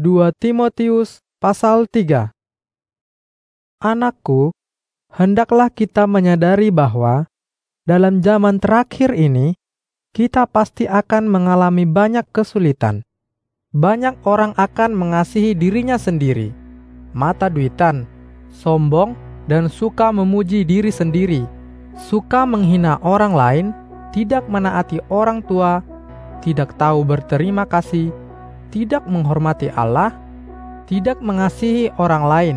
2 Timotius pasal 3 Anakku, hendaklah kita menyadari bahwa dalam zaman terakhir ini kita pasti akan mengalami banyak kesulitan. Banyak orang akan mengasihi dirinya sendiri, mata duitan, sombong, dan suka memuji diri sendiri, suka menghina orang lain, tidak menaati orang tua, tidak tahu berterima kasih, tidak menghormati Allah, tidak mengasihi orang lain,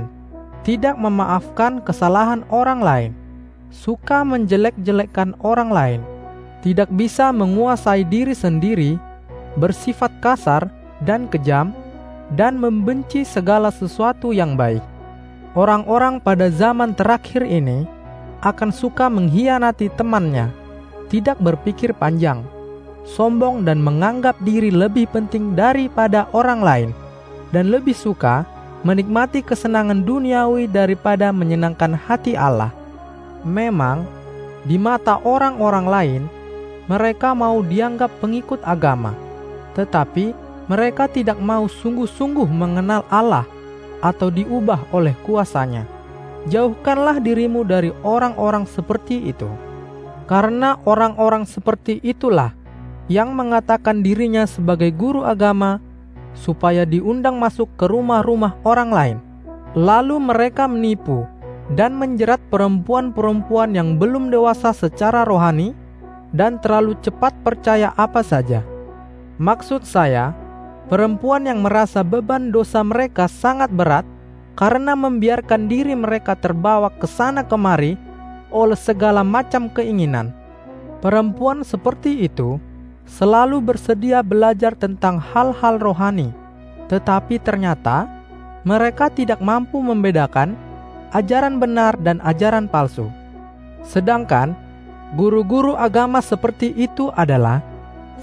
tidak memaafkan kesalahan orang lain, suka menjelek-jelekkan orang lain, tidak bisa menguasai diri sendiri, bersifat kasar dan kejam, dan membenci segala sesuatu yang baik. Orang-orang pada zaman terakhir ini akan suka mengkhianati temannya, tidak berpikir panjang, sombong dan menganggap diri lebih penting daripada orang lain, dan lebih suka menikmati kesenangan duniawi daripada menyenangkan hati Allah. Memang, di mata orang-orang lain, mereka mau dianggap pengikut agama, tetapi mereka tidak mau sungguh-sungguh mengenal Allah atau diubah oleh kuasanya. Jauhkanlah dirimu dari orang-orang seperti itu, karena orang-orang seperti itulah yang mengatakan dirinya sebagai guru agama supaya diundang masuk ke rumah-rumah orang lain. Lalu mereka menipu dan menjerat perempuan-perempuan yang belum dewasa secara rohani dan terlalu cepat percaya apa saja. Maksud saya, perempuan yang merasa beban dosa mereka sangat berat karena membiarkan diri mereka terbawa ke sana kemari oleh segala macam keinginan. Perempuan seperti itu selalu bersedia belajar tentang hal-hal rohani, tetapi ternyata mereka tidak mampu membedakan ajaran benar dan ajaran palsu. Sedangkan guru-guru agama seperti itu adalah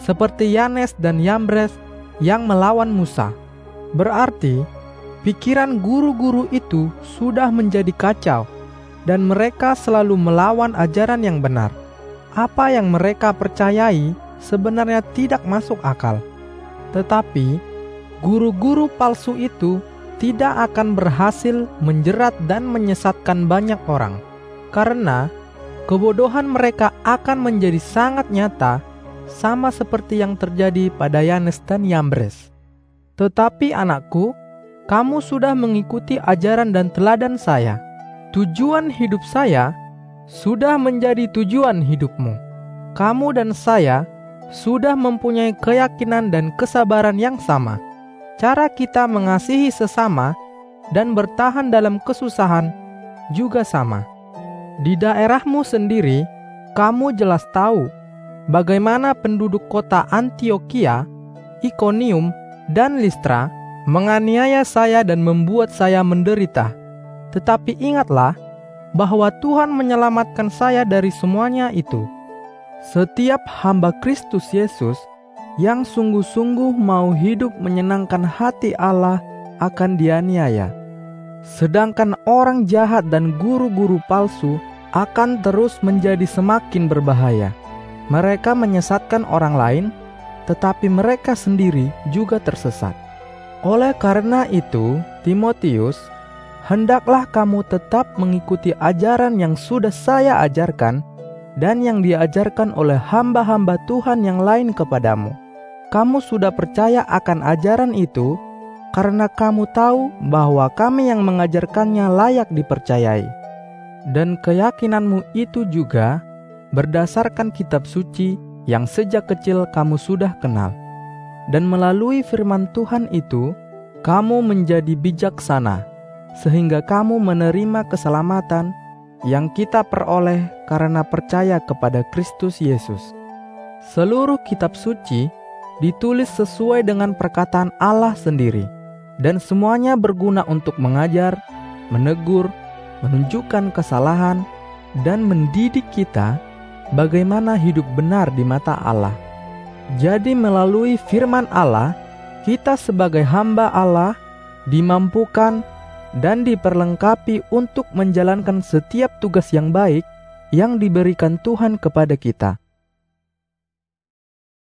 seperti Yanes dan Yambres yang melawan Musa. Berarti pikiran guru-guru itu sudah menjadi kacau dan mereka selalu melawan ajaran yang benar. Apa yang mereka percayai sebenarnya tidak masuk akal. Tetapi guru-guru palsu itu tidak akan berhasil menjerat dan menyesatkan banyak orang, karena kebodohan mereka akan menjadi sangat nyata, sama seperti yang terjadi pada Yanes dan Yambres. Tetapi anakku, kamu sudah mengikuti ajaran dan teladan saya. Tujuan hidup saya sudah menjadi tujuan hidupmu. Kamu dan saya sudah mempunyai keyakinan dan kesabaran yang sama. Cara kita mengasihi sesama dan bertahan dalam kesusahan juga sama. Di daerahmu sendiri, kamu jelas tahu bagaimana penduduk kota Antioquia, Ikonium, dan Listra menganiaya saya dan membuat saya menderita. Tetapi ingatlah bahwa Tuhan menyelamatkan saya dari semuanya itu. Setiap hamba Kristus Yesus yang sungguh-sungguh mau hidup menyenangkan hati Allah akan dianiaya. Sedangkan orang jahat dan guru-guru palsu akan terus menjadi semakin berbahaya. Mereka menyesatkan orang lain, tetapi mereka sendiri juga tersesat. Oleh karena itu, Timotius, hendaklah kamu tetap mengikuti ajaran yang sudah saya ajarkan dan yang diajarkan oleh hamba-hamba Tuhan yang lain kepadamu. Kamu sudah percaya akan ajaran itu karena kamu tahu bahwa kami yang mengajarkannya layak dipercayai. Dan keyakinanmu itu juga berdasarkan kitab suci yang sejak kecil kamu sudah kenal. Dan melalui firman Tuhan itu, kamu menjadi bijaksana, sehingga kamu menerima keselamatan yang kita peroleh karena percaya kepada Kristus Yesus. Seluruh kitab suci ditulis sesuai dengan perkataan Allah sendiri, dan semuanya berguna untuk mengajar, menegur, menunjukkan kesalahan, dan mendidik kita bagaimana hidup benar di mata Allah. Jadi, melalui firman Allah, kita sebagai hamba Allah dimampukan dan diperlengkapi untuk menjalankan setiap tugas yang baik yang diberikan Tuhan kepada kita.